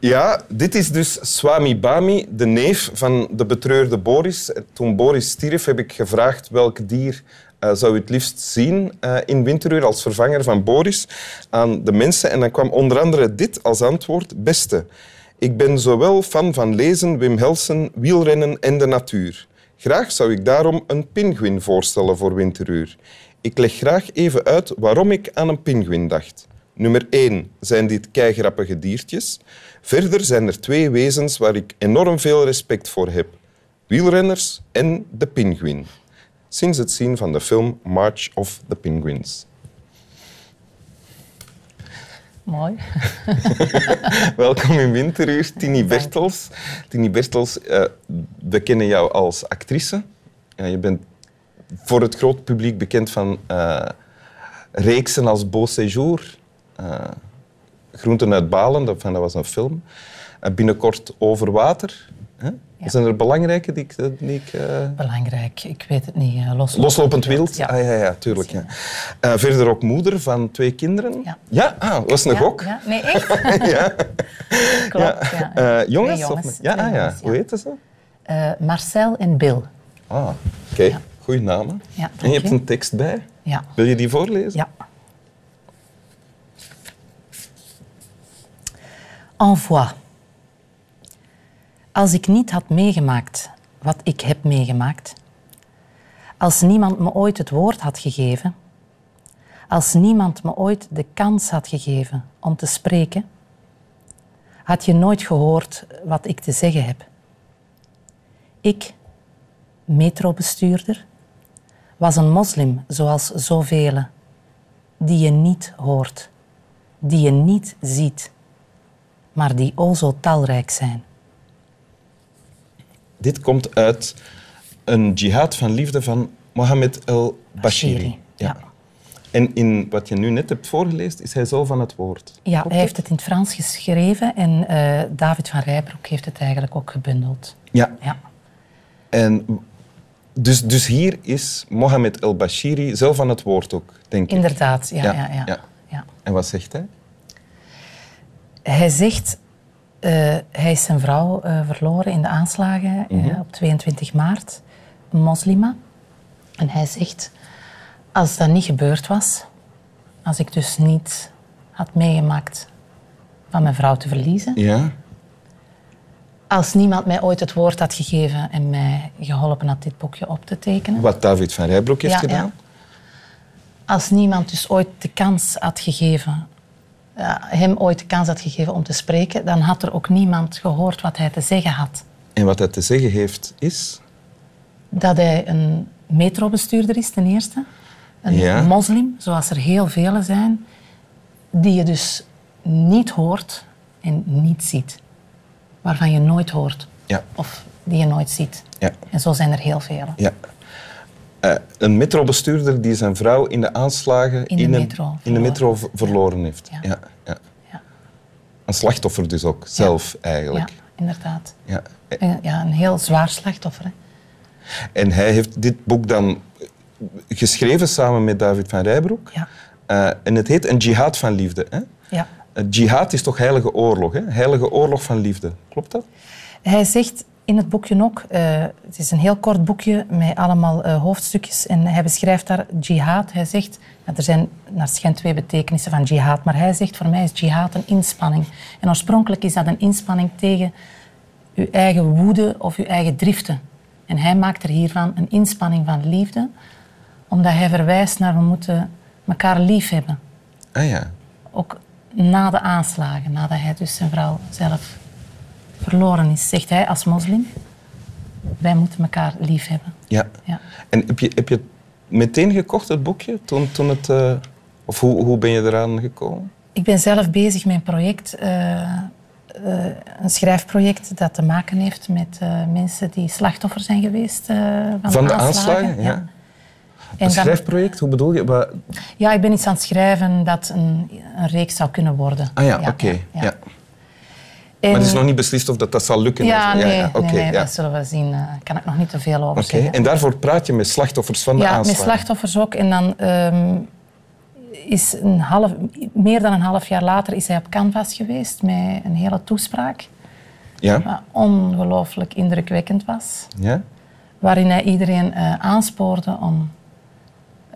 Ja, dit is dus Swami Bami, de neef van de betreurde Boris. Toen Boris stierf, heb ik gevraagd welk dier uh, zou u het liefst zien uh, in Winteruur als vervanger van Boris aan de mensen. En dan kwam onder andere dit als antwoord. Beste, ik ben zowel fan van lezen, Wim Helsen, wielrennen en de natuur. Graag zou ik daarom een pinguïn voorstellen voor Winteruur. Ik leg graag even uit waarom ik aan een pinguïn dacht. Nummer 1 zijn dit keigrappige diertjes. Verder zijn er twee wezens waar ik enorm veel respect voor heb. Wielrenners en de pinguïn. Sinds het zien van de film March of the Penguins. Mooi. Welkom in Winteruur, Tini Bertels. Tini Bertels, uh, we kennen jou als actrice. Uh, je bent voor het groot publiek bekend van uh, reeksen als Beau Séjour, Groenten uit Balen, dat, dat was een film. binnenkort Over Water. Hè? Ja. Zijn er belangrijke die ik... Die ik uh... Belangrijk, ik weet het niet. Loslopend, loslopend wild? Ja. Ah, ja, ja, tuurlijk. Ja. Uh, verder ook moeder van twee kinderen? Ja. Ja? Ah, was een gok? Ja. Nee, echt? ja. Klopt, ja. jongens? Nee, jongens. Of... Ja, ah, ja. Hoe heten ze? Marcel en Bill. Ah, oké. Okay. Goeie namen. Ja, en je hebt een tekst bij? Ja. Wil je die voorlezen? Ja. Envoi. Als ik niet had meegemaakt wat ik heb meegemaakt, als niemand me ooit het woord had gegeven, als niemand me ooit de kans had gegeven om te spreken, had je nooit gehoord wat ik te zeggen heb. Ik, metrobestuurder, was een moslim zoals zoveel, die je niet hoort, die je niet ziet, maar die o zo talrijk zijn. Dit komt uit een jihad van liefde van Mohammed el-Bashiri. Ja. En in wat je nu net hebt voorgelezen, is hij zo van het woord. Ja, hij heeft het in het Frans geschreven en uh, David van Rijbroek heeft het eigenlijk ook gebundeld. Ja. ja. En dus, dus hier is Mohammed el-Bashiri zelf van het woord ook, denk ik. Inderdaad, ja, ja. Ja, ja. ja. En wat zegt hij? Hij zegt uh, hij is zijn vrouw uh, verloren in de aanslagen mm -hmm. op 22 maart, een moslima. En hij zegt, als dat niet gebeurd was, als ik dus niet had meegemaakt van mijn vrouw te verliezen, ja. als niemand mij ooit het woord had gegeven en mij geholpen had dit boekje op te tekenen. Wat David van Rijbroek heeft ja, gedaan. Ja. Als niemand dus ooit de kans had gegeven hem ooit de kans had gegeven om te spreken, dan had er ook niemand gehoord wat hij te zeggen had. En wat hij te zeggen heeft is? Dat hij een metrobestuurder is, ten eerste. Een ja. moslim, zoals er heel vele zijn, die je dus niet hoort en niet ziet. Waarvan je nooit hoort. Ja. Of die je nooit ziet. Ja. En zo zijn er heel vele. Ja. Uh, een metrobestuurder die zijn vrouw in de aanslagen in de, metro, in de metro verloren heeft. Ja. Ja, ja. ja. Een slachtoffer dus ook, zelf eigenlijk. Ja, inderdaad. Ja. ja, een heel zwaar slachtoffer. Hè. En hij heeft dit boek dan geschreven samen met David van Rijbroek. Ja. Uh, en het heet Een jihad van liefde. Hè? Ja. jihad is toch heilige oorlog, hè? heilige oorlog van liefde. Klopt dat? Hij zegt in het boekje ook, uh, het is een heel kort boekje met allemaal uh, hoofdstukjes en hij beschrijft daar jihad. Hij zegt, ja, er zijn naar schijn twee betekenissen van jihad, maar hij zegt voor mij is jihad een inspanning. En oorspronkelijk is dat een inspanning tegen uw eigen woede of uw eigen driften. En hij maakt er hiervan een inspanning van liefde, omdat hij verwijst naar we moeten elkaar lief hebben. Ah ja. Ook na de aanslagen, nadat hij dus zijn vrouw zelf verloren is, zegt hij als moslim. Wij moeten elkaar lief hebben. Ja. ja. En heb je, heb je meteen gekocht, het boekje? Toen, toen het, uh, of hoe, hoe ben je eraan gekomen? Ik ben zelf bezig met een project, uh, uh, een schrijfproject dat te maken heeft met mensen die slachtoffer zijn geweest van, van de aanslagen. aanslagen. Ja. ja. Een schrijfproject, hoe bedoel je? Ja, ik ben iets aan het schrijven dat een, een reeks zou kunnen worden. Ah ja, ja oké. Okay. Ja. En... Maar het is nog niet beslist of dat, dat zal lukken? Ja, nee, ja, okay, nee, nee dat zullen we zien. Daar uh, kan ik nog niet te veel over okay. zeggen. En daarvoor praat je met slachtoffers van de ja, aanslagen? Ja, met slachtoffers ook. En dan um, is een half, meer dan een half jaar later is hij op Canvas geweest met een hele toespraak. Ja? Wat ongelooflijk indrukwekkend was. Ja? Waarin hij iedereen uh, aanspoorde om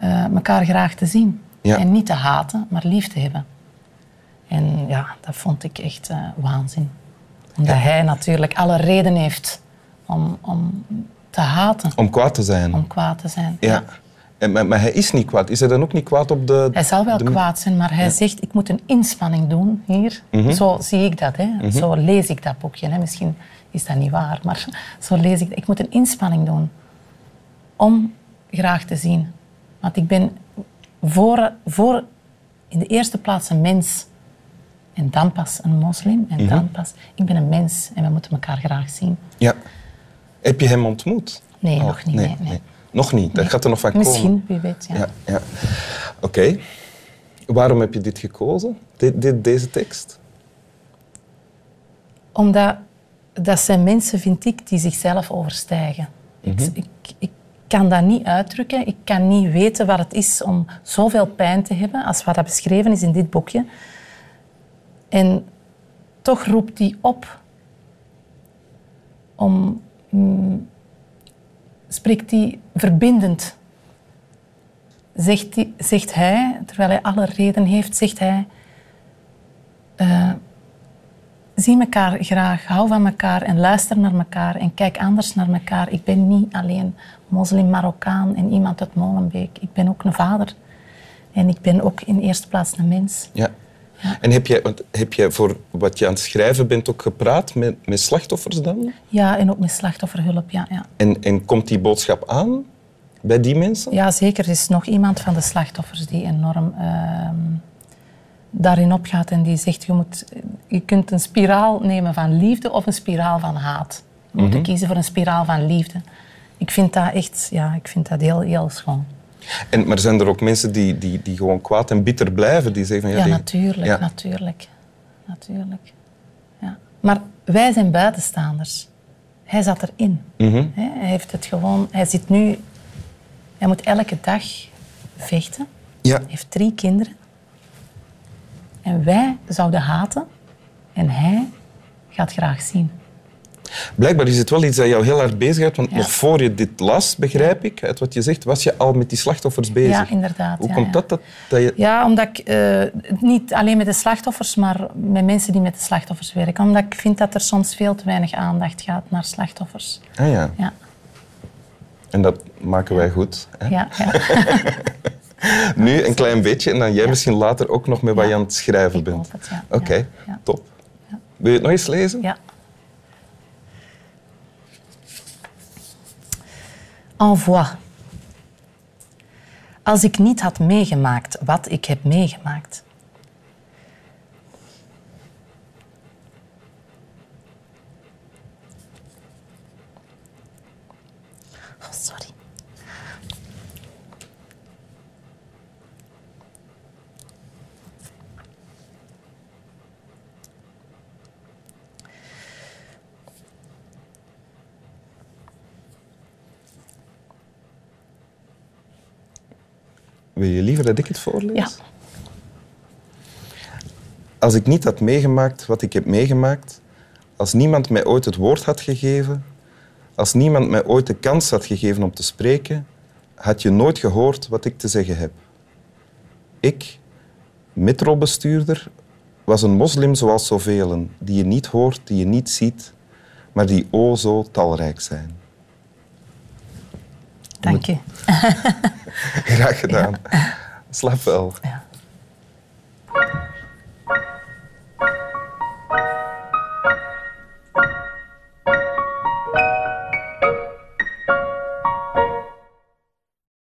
uh, elkaar graag te zien. Ja. En niet te haten, maar lief te hebben. En ja, dat vond ik echt uh, waanzin. Omdat ja. hij natuurlijk alle reden heeft om, om te haten. Om kwaad te zijn. Om kwaad te zijn, ja. ja. En, maar, maar, hij is niet kwaad. Is hij dan ook niet kwaad op de... Hij zal wel de... kwaad zijn, maar hij zegt... Ik moet een inspanning doen hier. Mhm. Zo zie ik dat. Hè. Mm-hmm. Zo lees ik dat boekje. Hè. Misschien is dat niet waar, maar zo lees ik Ik moet een inspanning doen om graag te zien. Want ik ben voor, voor in de eerste plaats een mens. En dan pas een moslim. En Mhm. dan pas... Ik ben een mens en we moeten elkaar graag zien. Ja. Heb je hem ontmoet? Nee, Oh, nog niet. Nee, nee. Nog niet? Dat gaat er nog van Misschien, komen. wie weet. Ja. Ja, ja. Oké. Waarom heb je dit gekozen? Dit, dit, deze tekst? Omdat dat zijn mensen, vind ik, die zichzelf overstijgen. ik, ik, ik kan dat niet uitdrukken. Ik kan niet weten wat het is om zoveel pijn te hebben als wat dat beschreven is in dit boekje. En toch roept hij op om... mm, spreekt hij verbindend. Zegt, hij, zegt hij, terwijl hij alle reden heeft, zegt hij... eh, zie elkaar graag, hou van elkaar en luister naar elkaar en kijk anders naar elkaar. Ik ben niet alleen moslim Marokkaan en iemand uit Molenbeek. Ik ben ook een vader. En ik ben ook in eerste plaats een mens. Ja. En heb jij, want heb jij voor wat je aan het schrijven bent ook gepraat met, met slachtoffers dan? Ja, en ook met slachtofferhulp, ja. Ja, En, en komt die boodschap aan bij die mensen? ja zeker. Er is nog iemand van de slachtoffers die enorm ehm, daarin opgaat en die zegt, je, moet, je kunt een spiraal nemen van liefde of een spiraal van haat. Je moet kiezen voor een spiraal van liefde. Ik vind dat echt, ja, ik vind dat heel, heel schoon. En, maar zijn er ook mensen die, die, die gewoon kwaad en bitter blijven? Die zeggen van, Ja, natuurlijk, Ja. natuurlijk. Natuurlijk. Ja. Maar wij zijn buitenstaanders. Hij zat erin. Mhm. Hij heeft het gewoon... Hij zit nu... Hij moet elke dag vechten. Ja. Hij heeft drie kinderen. En wij zouden haten. En hij gaat graag zien. Blijkbaar is het wel iets dat jou heel hard bezighoudt, want Ja. nog voor je dit las, begrijp ik, uit wat je zegt, was je al met die slachtoffers bezig. Ja, inderdaad. Hoe ja, komt dat, dat, dat je... Ja, omdat ik eh, niet alleen met de slachtoffers, maar met mensen die met de slachtoffers werken. Omdat ik vind dat er soms veel te weinig aandacht gaat naar slachtoffers. Ah ja, Ja, en dat maken wij goed. Hè? ja, ja. Nu een klein beetje en dan jij misschien later ook nog met wat je aan het schrijven bent. Oké, Ja, ja. top. Wil je het nog eens lezen? ja. Envoi. Als ik niet had meegemaakt wat ik heb meegemaakt. Wil je liever dat ik het voorlees? Ja. Als ik niet had meegemaakt wat ik heb meegemaakt, als niemand mij ooit het woord had gegeven, als niemand mij ooit de kans had gegeven om te spreken, had je nooit gehoord wat ik te zeggen heb. Ik, metrobestuurder, was een moslim zoals zoveel, die je niet hoort, die je niet ziet, maar die o zo talrijk zijn. Dank je. Graag gedaan. Slaap wel. Ja.